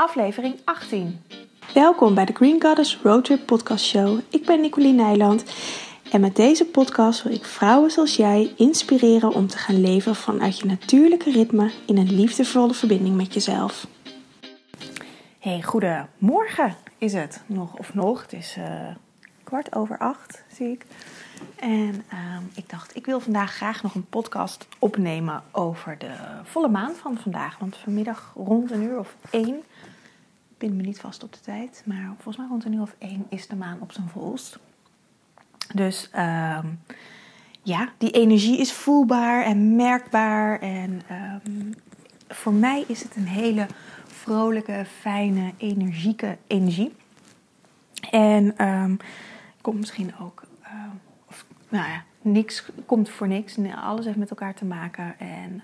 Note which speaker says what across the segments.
Speaker 1: aflevering 18.
Speaker 2: Welkom bij de Green Goddess Roadtrip Podcast Show. Ik ben Nicoline Nijland en met deze podcast wil ik vrouwen zoals jij inspireren om te gaan leven vanuit je natuurlijke ritme in een liefdevolle verbinding met jezelf.
Speaker 1: Hey, goedemorgen is het nog of nog. Het is uh, kwart over acht, zie ik. En ehm, ik dacht, ik wil vandaag graag nog een podcast opnemen over de volle maan van vandaag. Want vanmiddag rond een uur of één, ben me niet vast op de tijd, maar volgens mij rond een uur of één is de maan op zijn volst. Dus ehm, ja, die energie is voelbaar en merkbaar. En ehm, voor mij is het een hele vrolijke, fijne, energieke energie. En um, komt misschien ook nou ja, niks komt voor niks. Alles heeft met elkaar te maken. En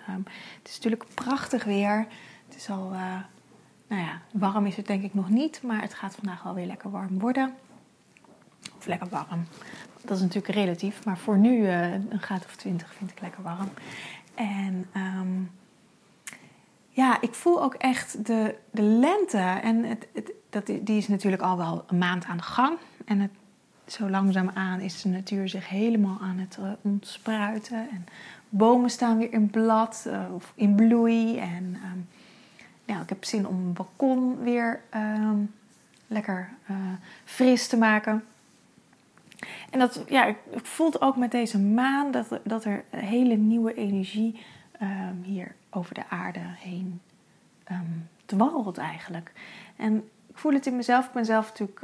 Speaker 1: het is natuurlijk prachtig weer. Het is al, uh, nou ja, warm is het denk ik nog niet, maar het gaat vandaag wel weer lekker warm worden. Of lekker warm. Dat is natuurlijk relatief, maar voor nu uh, een graad of 20 vind ik lekker warm. En um, ja, ik voel ook echt de, de lente. En het, dat, die is natuurlijk al wel een maand aan de gang. En het zo langzaamaan is de natuur zich helemaal aan het uh, ontspruiten. En bomen staan weer in blad uh, of in bloei. En um, ja, ik heb zin om een balkon weer um, lekker uh, fris te maken. En dat, ja, ik, voelt ook met deze maan dat, dat er hele nieuwe energie um, hier over de aarde heen dwarrelt eigenlijk. En ik voel het in mezelf. Ik ben zelf natuurlijk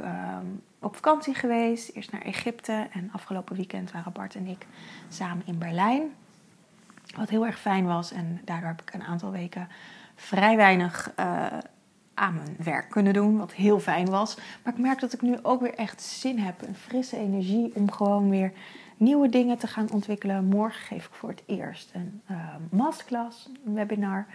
Speaker 1: op vakantie geweest. Eerst naar Egypte en afgelopen weekend waren Bart en ik samen in Berlijn. Wat heel erg fijn was en daardoor heb ik een aantal weken vrij weinig uh, aan mijn werk kunnen doen. Wat heel fijn was. Maar ik merk dat ik nu ook weer echt zin heb. Een frisse energie om gewoon weer nieuwe dingen te gaan ontwikkelen. Morgen geef ik voor het eerst een uh, masterclass, een webinar.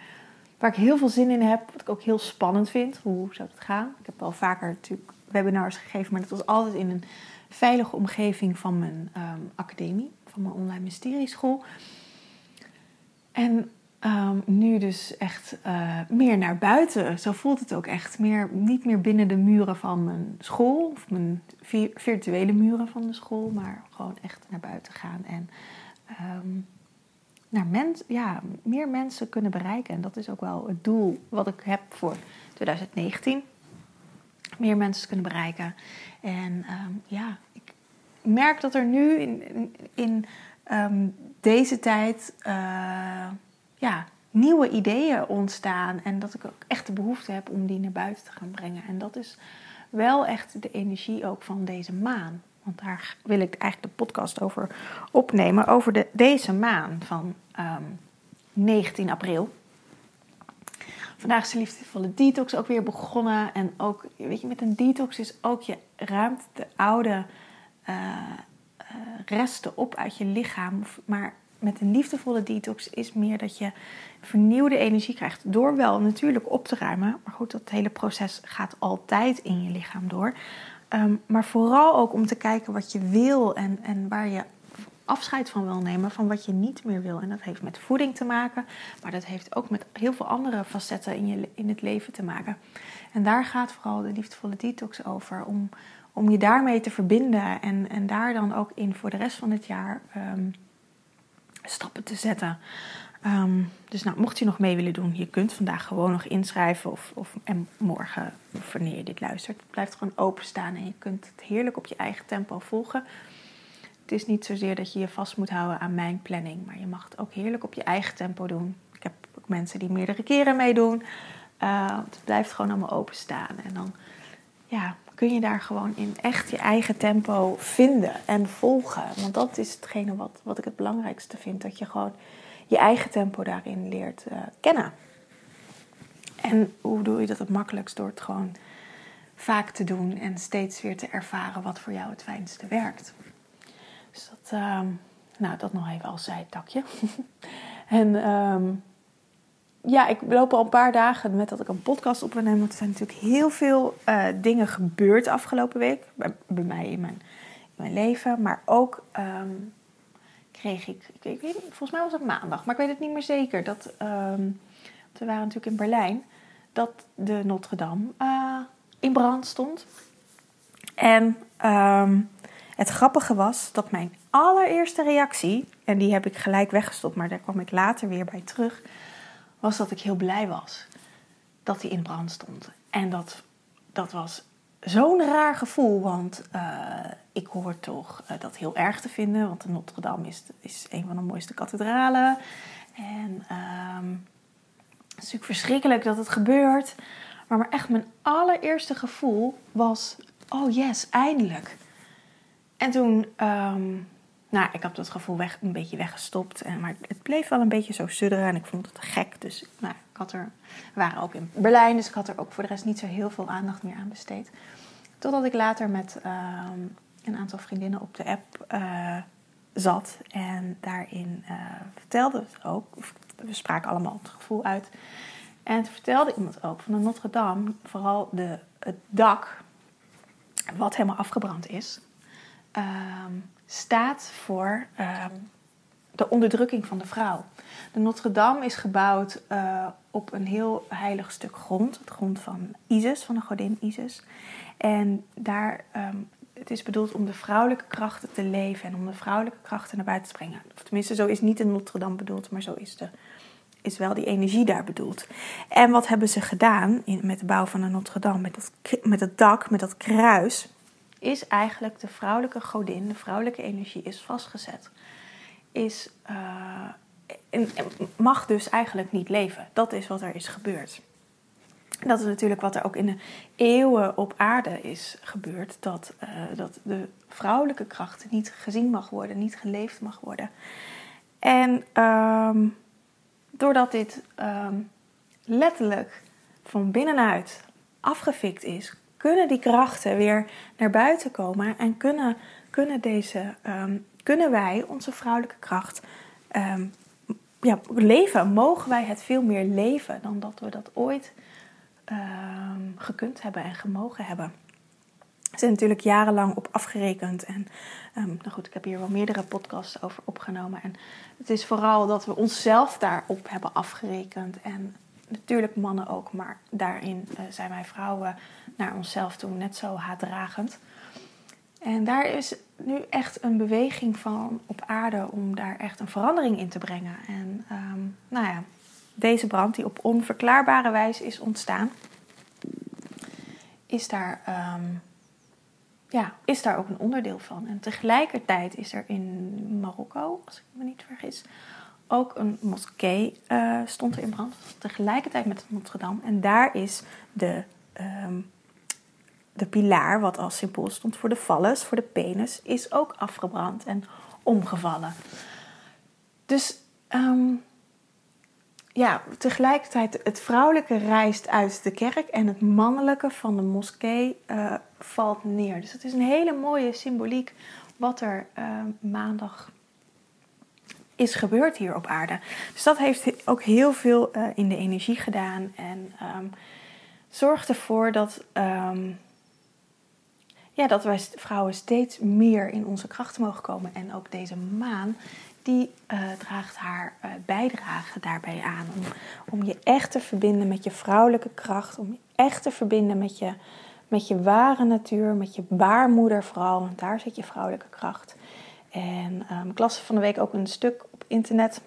Speaker 1: Waar ik heel veel zin in heb. Wat ik ook heel spannend vind. Hoe zou het gaan? Ik heb al vaker natuurlijk webinars gegeven, maar dat was altijd in een veilige omgeving van mijn um, academie, van mijn online mysterieschool. En um, nu dus echt uh, meer naar buiten. Zo voelt het ook echt. Meer, niet meer binnen de muren van mijn school, of mijn virtuele muren van de school, maar gewoon echt naar buiten gaan en um, naar mens, ja, meer mensen kunnen bereiken. En dat is ook wel het doel wat ik heb voor 2019 meer mensen kunnen bereiken. En ehm, ja, ik merk dat er nu in, in, ehm, deze tijd uh, ja, nieuwe ideeën ontstaan. En dat ik ook echt de behoefte heb om die naar buiten te gaan brengen. En dat is wel echt de energie ook van deze maan. Want daar wil ik eigenlijk de podcast over opnemen. Over de, deze maan van um, ehm, 19 april. Vandaag is de liefdevolle detox ook weer begonnen. En ook, weet je, met een detox is ook je ruimt de oude uh, uh, resten op uit je lichaam. Maar met een liefdevolle detox is meer dat je vernieuwde energie krijgt. Door wel natuurlijk op te ruimen. Maar goed, dat hele proces gaat altijd in je lichaam door. Um, maar vooral ook om te kijken wat je wil en, en waar je afscheid van wil nemen van wat je niet meer wil. En dat heeft met voeding te maken, maar dat heeft ook met heel veel andere facetten in, je, in het leven te maken. En daar gaat vooral de liefdevolle detox over, om, om je daarmee te verbinden en, en daar dan ook in voor de rest van het jaar um, stappen te zetten. Um, dus nou, mocht je nog mee willen doen, je kunt vandaag gewoon nog inschrijven of, of en morgen, wanneer je dit luistert, het blijft gewoon openstaan en je kunt het heerlijk op je eigen tempo volgen. Het is niet zozeer dat je je vast moet houden aan mijn planning, maar je mag het ook heerlijk op je eigen tempo doen. Ik heb ook mensen die meerdere keren meedoen. Uh, het blijft gewoon allemaal openstaan. En dan ja, kun je daar gewoon in echt je eigen tempo vinden en volgen. Want dat is hetgene wat, wat ik het belangrijkste vind. Dat je gewoon je eigen tempo daarin leert uh, kennen. En hoe doe je dat het makkelijkst? Door het gewoon vaak te doen en steeds weer te ervaren wat voor jou het fijnste werkt. Dus dat, ehm, nou, dat nog even als zijtakje. en um, ja, ik loop al een paar dagen met dat ik een podcast op wil nemen. Want er zijn natuurlijk heel veel uh, dingen gebeurd afgelopen week. Bij, mij in mijn, mijn, leven. Maar ook um, kreeg ik, ik, volgens mij was het maandag. Maar ik weet het niet meer zeker. Dat, we waren natuurlijk in Berlijn dat de Notre Dame uh, in brand stond. En ehm, het grappige was dat mijn allereerste reactie, en die heb ik gelijk weggestopt, maar daar kwam ik later weer bij terug, was dat ik heel blij was dat hij in brand stond. En dat, dat was zo'n raar gevoel, want uh, ik hoor toch uh, dat heel erg te vinden, want Notre Dame is, is een van de mooiste kathedralen. En um, het is natuurlijk verschrikkelijk dat het gebeurt. Maar, maar echt mijn allereerste gevoel was: oh yes, eindelijk. En toen, um, nou, ik heb dat gevoel weg, een beetje weggestopt. En, maar het bleef wel een beetje zo sudderen en ik vond het gek. Dus nou, ik had er, we waren ook in Berlijn, dus ik had er ook voor de rest niet zo heel veel aandacht meer aan besteed. Totdat ik later met um, een aantal vriendinnen op de app uh, zat en daarin uh, vertelde het ook, we spraken allemaal het gevoel uit. En toen vertelde iemand ook van de Notre Dame, vooral de, het dak, wat helemaal afgebrand is, um, staat voor um, de onderdrukking van de vrouw. De Notre Dame is gebouwd uh, op een heel heilig stuk grond, het grond van Isis, van de godin Isis. En daar, um, het is bedoeld om de vrouwelijke krachten te leven en om de vrouwelijke krachten naar buiten te brengen. Of tenminste, zo is niet de Notre Dame bedoeld, maar zo is, de, is wel die energie daar bedoeld. En wat hebben ze gedaan in, met de bouw van de Notre Dame, met, dat, met het dak, met dat kruis? Is eigenlijk de vrouwelijke godin, de vrouwelijke energie is vastgezet. Is, uh, en, mag dus eigenlijk niet leven. Dat is wat er is gebeurd. Dat is natuurlijk wat er ook in de eeuwen op aarde is gebeurd. Dat, uh, dat de vrouwelijke kracht niet gezien mag worden, niet geleefd mag worden. En um, doordat dit um, letterlijk van binnenuit afgefikt is, kunnen die krachten weer naar buiten komen en kunnen, kunnen, deze, um, kunnen wij onze vrouwelijke kracht um, ja, leven. Mogen wij het veel meer leven dan dat we dat ooit um, gekund hebben en gemogen hebben. Er zijn natuurlijk jarenlang op afgerekend. En nou goed, ik heb hier wel meerdere podcasts over opgenomen. En het is vooral dat we onszelf daarop hebben afgerekend. En natuurlijk mannen ook, maar daarin uh, zijn wij vrouwen naar onszelf toe net zo haatdragend. En daar is nu echt een beweging van op aarde om daar echt een verandering in te brengen. En um, nou ja, deze brand die op onverklaarbare wijze is ontstaan, is daar, um, ja, is daar ook een onderdeel van. En tegelijkertijd is er in Marokko, als ik me niet vergis, ook een moskee uh, stond er in brand. Tegelijkertijd met Notre Dame. En daar is de, um, de pilaar, wat als symbool stond voor de vallus, voor de penis, is ook afgebrand en omgevallen. Dus um, ja, tegelijkertijd het vrouwelijke reist uit de kerk en het mannelijke van de moskee uh, valt neer. Dus het is een hele mooie symboliek wat er uh, maandag is gebeurd hier op aarde. Dus dat heeft ook heel veel uh, in de energie gedaan en um, zorgt ervoor dat, um, ja, dat wij vrouwen steeds meer in onze kracht mogen komen. En ook deze maan, die uh, draagt haar uh, bijdrage daarbij aan. Om, om je echt te verbinden met je vrouwelijke kracht, om je echt te verbinden met je, met je ware natuur, met je baarmoeder vooral, want daar zit je vrouwelijke kracht. En um, ik las van de week ook een stuk op internet.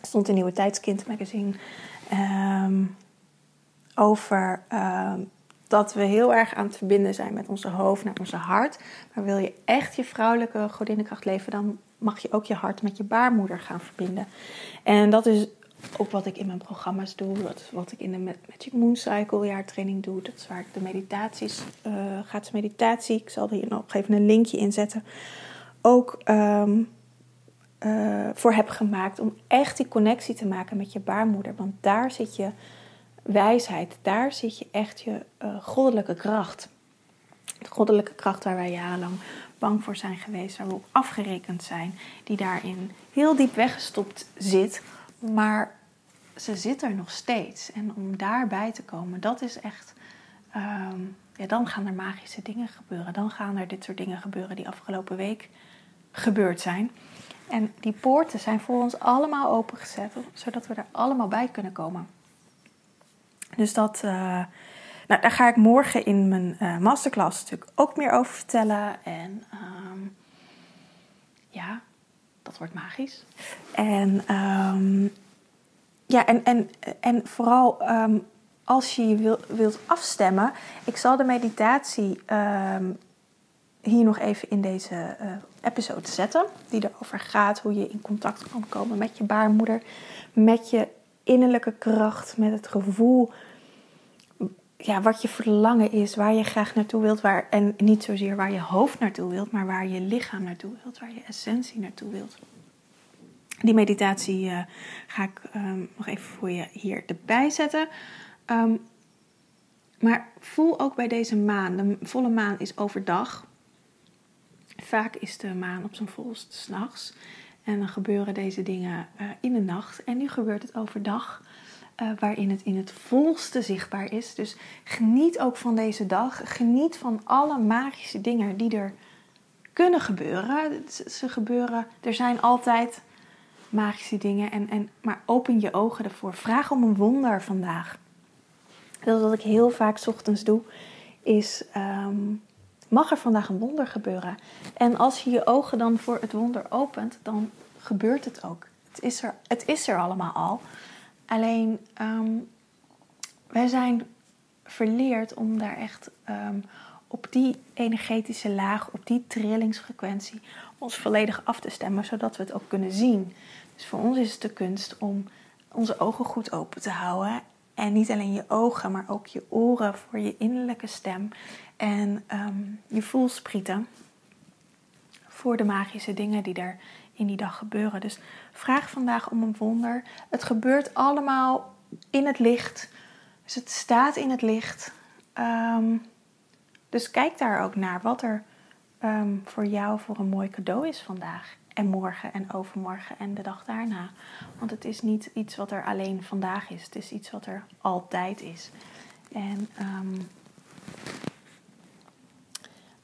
Speaker 1: Er stond een nieuwe Tijdskind magazine. Um, over um, dat we heel erg aan het verbinden zijn met onze hoofd naar onze hart. Maar wil je echt je vrouwelijke godinnenkracht leven, dan mag je ook je hart met je baarmoeder gaan verbinden. En dat is ook wat ik in mijn programma's doe. Is wat ik in de Magic Moon Cycle jaartraining doe. Dat is waar ik de meditaties, uh, gratis meditatie. Ik zal hier nog even een linkje in zetten ook um, uh, voor heb gemaakt om echt die connectie te maken met je baarmoeder. Want daar zit je wijsheid, daar zit je echt je uh, goddelijke kracht. De goddelijke kracht waar wij jarenlang bang voor zijn geweest, waar we op afgerekend zijn, die daarin heel diep weggestopt zit, maar ze zit er nog steeds. En om daarbij te komen, dat is echt. Um, ja, dan gaan er magische dingen gebeuren. Dan gaan er dit soort dingen gebeuren die afgelopen week gebeurd zijn. En die poorten zijn voor ons allemaal opengezet, zodat we er allemaal bij kunnen komen. Dus dat, uh, nou, daar ga ik morgen in mijn uh, masterclass natuurlijk ook meer over vertellen. En um, ja, dat wordt magisch. En um, ja, en, en, en vooral um, als je wil, wilt afstemmen, ik zal de meditatie hier nog even in deze uh, episode zetten. Die erover gaat hoe je in contact kan komen met je baarmoeder. Met je innerlijke kracht, met het gevoel. Ja, wat je verlangen is, waar je graag naartoe wilt. Waar, en niet zozeer waar je hoofd naartoe wilt, maar waar je lichaam naartoe wilt. Waar je essentie naartoe wilt. Die meditatie uh, ga ik um, nog even voor je hier erbij zetten. Um, maar voel ook bij deze maan. De volle maan is overdag. Vaak is de maan op zijn volst s'nachts. En dan gebeuren deze dingen uh, in de nacht. En nu gebeurt het overdag, uh, waarin het in het volste zichtbaar is. Dus geniet ook van deze dag. Geniet van alle magische dingen die er kunnen gebeuren. Ze gebeuren, er zijn altijd magische dingen. En, en, maar open je ogen ervoor. Vraag om een wonder vandaag. Dat is wat ik heel vaak ochtends doe. Is um, mag er vandaag een wonder gebeuren. En als je je ogen dan voor het wonder opent, dan gebeurt het ook. Het is er, het is er allemaal al. Alleen um, wij zijn verleerd om daar echt um, op die energetische laag, op die trillingsfrequentie, ons volledig af te stemmen, zodat we het ook kunnen zien. Dus voor ons is het de kunst om onze ogen goed open te houden. En niet alleen je ogen, maar ook je oren voor je innerlijke stem en um, je voelsprieten voor de magische dingen die er in die dag gebeuren. Dus vraag vandaag om een wonder. Het gebeurt allemaal in het licht. Dus het staat in het licht. Um, dus kijk daar ook naar wat er um, voor jou voor een mooi cadeau is vandaag. En morgen en overmorgen en de dag daarna. Want het is niet iets wat er alleen vandaag is. Het is iets wat er altijd is. En um,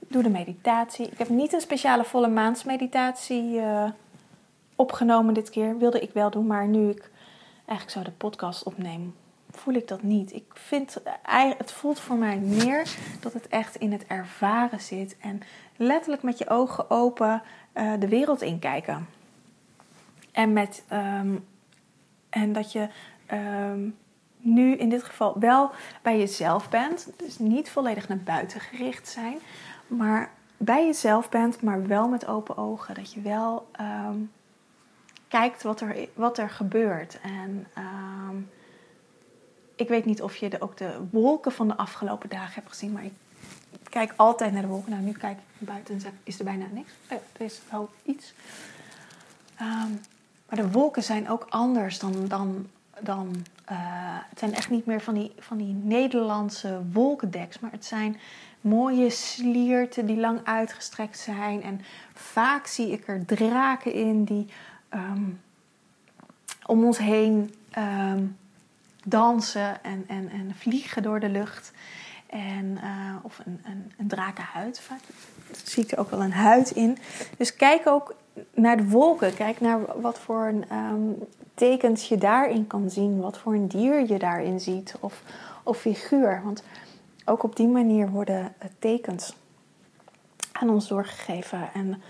Speaker 1: doe de meditatie. Ik heb niet een speciale volle maansmeditatie uh, opgenomen dit keer. Wilde ik wel doen, maar nu ik eigenlijk zo de podcast opneem, voel ik dat niet. Ik vind, het voelt voor mij meer dat het echt in het ervaren zit. En letterlijk met je ogen open uh, de wereld inkijken. En, met, um, en dat je um, nu in dit geval wel bij jezelf bent. Dus niet volledig naar buiten gericht zijn maar bij jezelf bent, maar wel met open ogen. Dat je wel um, kijkt wat er, wat er gebeurt. En ik weet niet of je de, ook de wolken van de afgelopen dagen hebt gezien, maar ik kijk altijd naar de wolken. Nou, nu kijk ik buiten en is er bijna niks. Oh, er is wel iets. Um, maar de wolken zijn ook anders dan. dan, dan uh, het zijn echt niet meer van die, van die Nederlandse wolkendeks, maar het zijn mooie slierten die lang uitgestrekt zijn. En vaak zie ik er draken in die um, om ons heen um, dansen en, en, en vliegen door de lucht. En, uh, of een, een, een drakenhuid. Vaak zie ik er ook wel een huid in. Dus kijk ook naar de wolken. Kijk naar wat voor een, um, tekens je daarin kan zien. Wat voor een dier je daarin ziet. Of, of figuur. Want ook op die manier worden tekens aan ons doorgegeven. En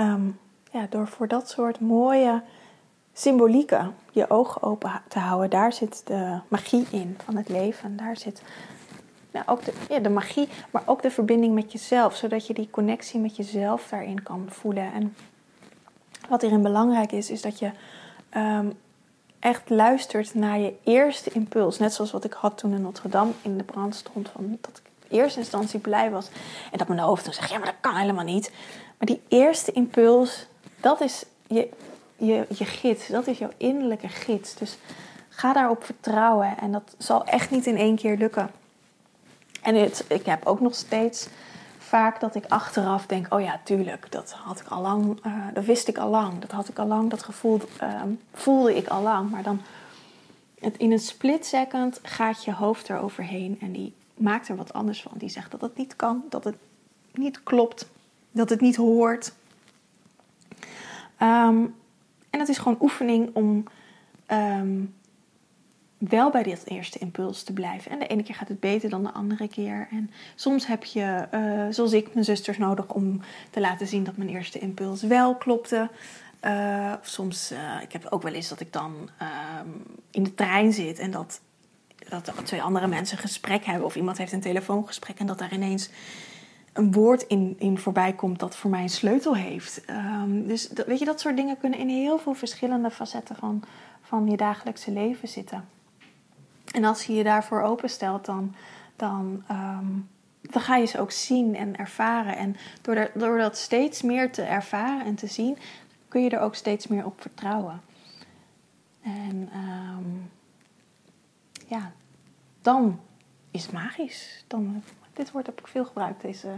Speaker 1: um, ja, door voor dat soort mooie symbolieken je ogen open te houden, daar zit de magie in van het leven. Daar zit nou, ook de, ja, de magie, maar ook de verbinding met jezelf, zodat je die connectie met jezelf daarin kan voelen. En wat hierin belangrijk is, is dat je um, echt luistert naar je eerste impuls. Net zoals wat ik had toen in Notre Dame in de brand stond. Van dat ik in eerste instantie blij was. En dat mijn hoofd dan zegt, ja, maar dat kan helemaal niet. Maar die eerste impuls, dat is je, je, je gids. Dat is jouw innerlijke gids. Dus ga daarop vertrouwen. En dat zal echt niet in één keer lukken. En het, ik heb ook nog steeds vaak dat ik achteraf denk: oh ja, tuurlijk, dat had ik al lang, uh, dat wist ik al lang, dat had ik al lang, dat gevoel uh, voelde ik al lang. Maar dan het, in een split second gaat je hoofd er overheen en die maakt er wat anders van. Die zegt dat het niet kan, dat het niet klopt, dat het niet hoort. Um, en het is gewoon oefening om um, wel bij dit eerste impuls te blijven. En de ene keer gaat het beter dan de andere keer. En soms heb je, uh, zoals ik, mijn zusters nodig om te laten zien dat mijn eerste impuls wel klopte. Uh, soms, uh, ik heb ook wel eens dat ik dan ehm, in de trein zit en dat, dat twee andere mensen een gesprek hebben. Of iemand heeft een telefoongesprek en dat daar ineens een woord in, in voorbij komt dat voor mij een sleutel heeft. Um, dus dat, weet je, dat soort dingen kunnen in heel veel verschillende facetten van, van je dagelijkse leven zitten. En als je je daarvoor openstelt, dan, dan, um, dan ga je ze ook zien en ervaren. En door, door dat steeds meer te ervaren en te zien, kun je er ook steeds meer op vertrouwen. En um, ja, dan is het magisch. Dan, dit woord heb ik veel gebruikt, deze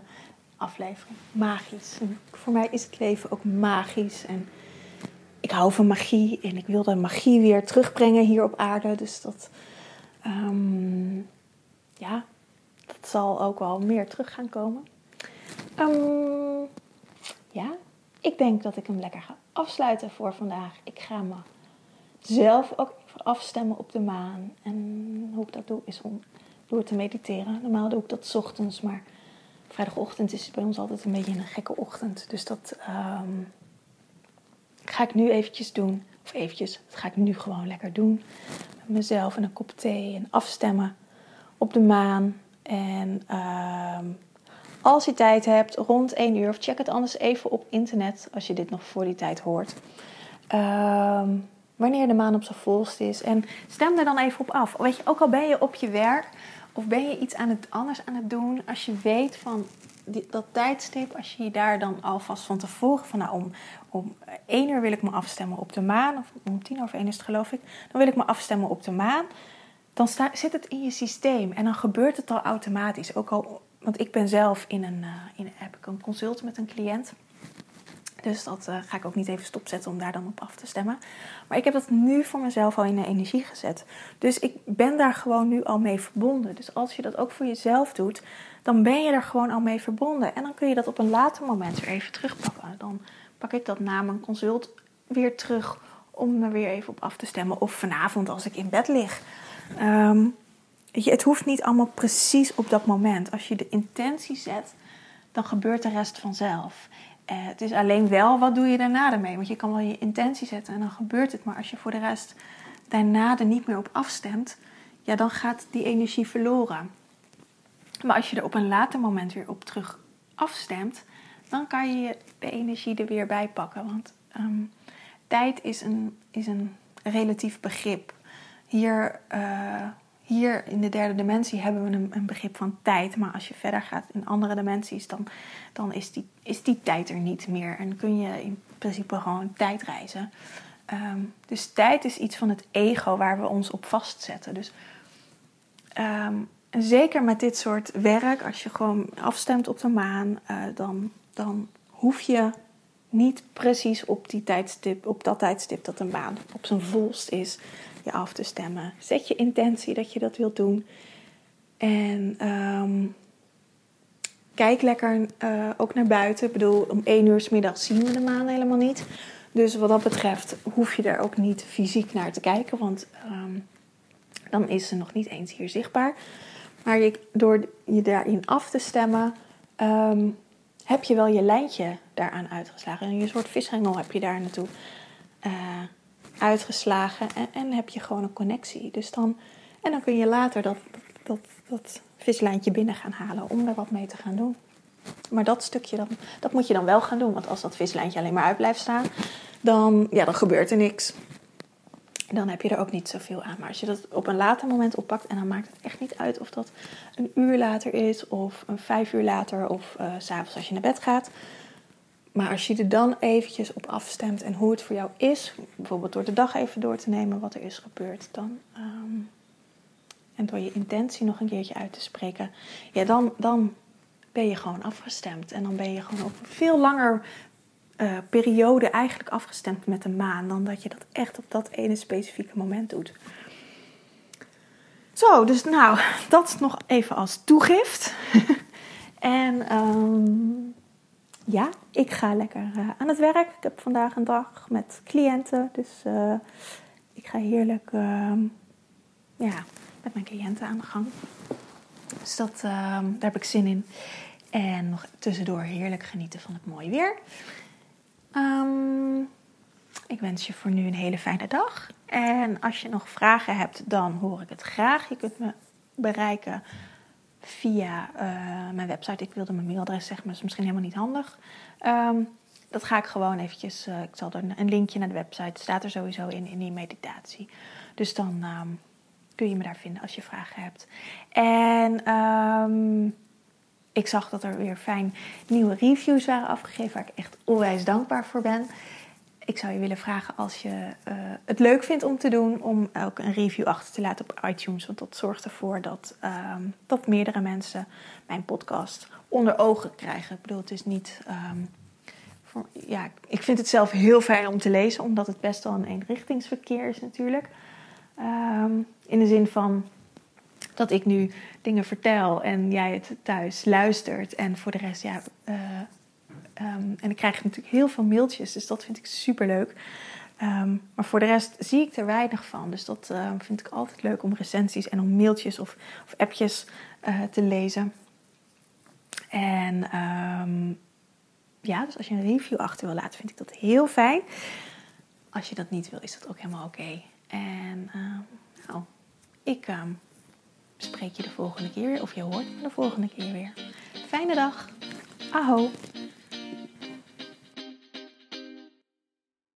Speaker 1: aflevering. Magisch. Voor mij is het leven ook magisch. En ik hou van magie en ik wil de magie weer terugbrengen hier op aarde. Dus dat, um, ja, dat zal ook wel meer terug gaan komen. Um, ja, ik denk dat ik hem lekker ga afsluiten voor vandaag. Ik ga me zelf ook afstemmen op de maan. En hoe ik dat doe is om door te mediteren. Normaal doe ik dat s ochtends, maar vrijdagochtend is bij ons altijd een beetje een gekke ochtend. Dus dat um, ga ik nu eventjes doen. Of eventjes, dat ga ik nu gewoon lekker doen. Met mezelf en een kop thee en afstemmen op de maan. En um, als je tijd hebt, rond 1 uur, of check het anders even op internet als je dit nog voor die tijd hoort. Um, wanneer de maan op zijn volst is. En stem er dan even op af. Weet je, ook al ben je op je werk of ben je iets aan het, anders aan het doen, als je weet van die, dat tijdstip, als je daar dan alvast van tevoren van nou om, om 1 uur wil ik me afstemmen op de maan, of om tien over één is het geloof ik, dan wil ik me afstemmen op de maan. Dan zit het in je systeem en dan gebeurt het al automatisch. Ook al want ik ben zelf in een, uh, in, heb ik een consult met een cliënt. Dus dat uh, ga ik ook niet even stopzetten om daar dan op af te stemmen. Maar ik heb dat nu voor mezelf al in de energie gezet. Dus ik ben daar gewoon nu al mee verbonden. Dus als je dat ook voor jezelf doet, dan ben je er gewoon al mee verbonden. En dan kun je dat op een later moment weer even terugpakken. Dan pak ik dat na mijn consult weer terug om er weer even op af te stemmen. Of vanavond als ik in bed lig. Um, je, het hoeft niet allemaal precies op dat moment. Als je de intentie zet, dan gebeurt de rest vanzelf. Eh, het is alleen wel, wat doe je daarna ermee? Want je kan wel je intentie zetten en dan gebeurt het. Maar als je voor de rest daarna er niet meer op afstemt, ja, dan gaat die energie verloren. Maar als je er op een later moment weer op terug afstemt, dan kan je de energie er weer bij pakken. Want um, tijd is een, is een relatief begrip. Hier uh, hier in de derde dimensie hebben we een, een, begrip van tijd. Maar als je verder gaat in andere dimensies, dan, dan is, die, is die tijd er niet meer. En kun je in principe gewoon tijd reizen. Um, dus tijd is iets van het ego waar we ons op vastzetten. Dus um, zeker met dit soort werk, als je gewoon afstemt op de maan, uh, dan, dan hoef je niet precies op, die tijdstip, op dat tijdstip dat de maan op zijn volst is je af te stemmen. Zet je intentie dat je dat wilt doen. En um, kijk lekker uh, ook naar buiten. Ik bedoel, om 1 uur s middags zien we de maan helemaal niet. Dus wat dat betreft hoef je er ook niet fysiek naar te kijken. Want um, dan is ze nog niet eens hier zichtbaar. Maar door je daarin af te stemmen, um, heb je wel je lijntje daaraan uitgeslagen. En je soort vishengel heb je daar naartoe. Uh, uitgeslagen en, en heb je gewoon een connectie. Dus dan, en dan kun je later dat, dat, dat vislijntje binnen gaan halen om er wat mee te gaan doen. Maar dat stukje, dan, dat moet je dan wel gaan doen. Want als dat vislijntje alleen maar uit blijft staan, dan, ja, dan gebeurt er niks. Dan heb je er ook niet zoveel aan. Maar als je dat op een later moment oppakt, en dan maakt het echt niet uit of dat een uur later is, of een vijf uur later, of uh, s'avonds als je naar bed gaat. Maar als je er dan eventjes op afstemt en hoe het voor jou is, bijvoorbeeld door de dag even door te nemen wat er is gebeurd, dan, um, en door je intentie nog een keertje uit te spreken, ja, dan, dan ben je gewoon afgestemd. En dan ben je gewoon op een veel langer uh, periode eigenlijk afgestemd met de maan, dan dat je dat echt op dat ene specifieke moment doet. Zo, dus nou, dat nog even als toegift. en um, ja, ik ga lekker uh, aan het werk. Ik heb vandaag een dag met cliënten. Dus uh, ik ga heerlijk uh, ja, met mijn cliënten aan de gang. Dus dat, ehm, daar heb ik zin in. En nog tussendoor heerlijk genieten van het mooie weer. Ehm, ik wens je voor nu een hele fijne dag. En als je nog vragen hebt, dan hoor ik het graag. Je kunt me bereiken via uh, mijn website. Ik wilde mijn mailadres zeggen, maar dat is misschien helemaal niet handig. Um, dat ga ik gewoon eventjes, uh, ik zal er een linkje naar de website, staat er sowieso in, in die meditatie. Dus dan um, kun je me daar vinden als je vragen hebt. En um, ik zag dat er weer fijn nieuwe reviews waren afgegeven, waar ik echt onwijs dankbaar voor ben. Ik zou je willen vragen als je uh, het leuk vindt om te doen, om ook een review achter te laten op iTunes. Want dat zorgt ervoor dat, um, dat meerdere mensen mijn podcast onder ogen krijgen. Ik bedoel, het is niet. Voor, ja, ik vind het zelf heel fijn om te lezen, omdat het best wel een eenrichtingsverkeer is natuurlijk. Um, in de zin van dat ik nu dingen vertel en jij het thuis luistert. En voor de rest, ja. Um, en ik krijg natuurlijk heel veel mailtjes, dus dat vind ik super leuk. Um, maar voor de rest zie ik er weinig van. Dus dat uh, vind ik altijd leuk om recensies en om mailtjes of, of appjes uh, te lezen. En ja, dus als je een review achter wil laten, vind ik dat heel fijn. Als je dat niet wil, is dat ook helemaal oké. En nou, ik spreek je de volgende keer weer. Of je hoort me de volgende keer weer. Fijne dag. Aho.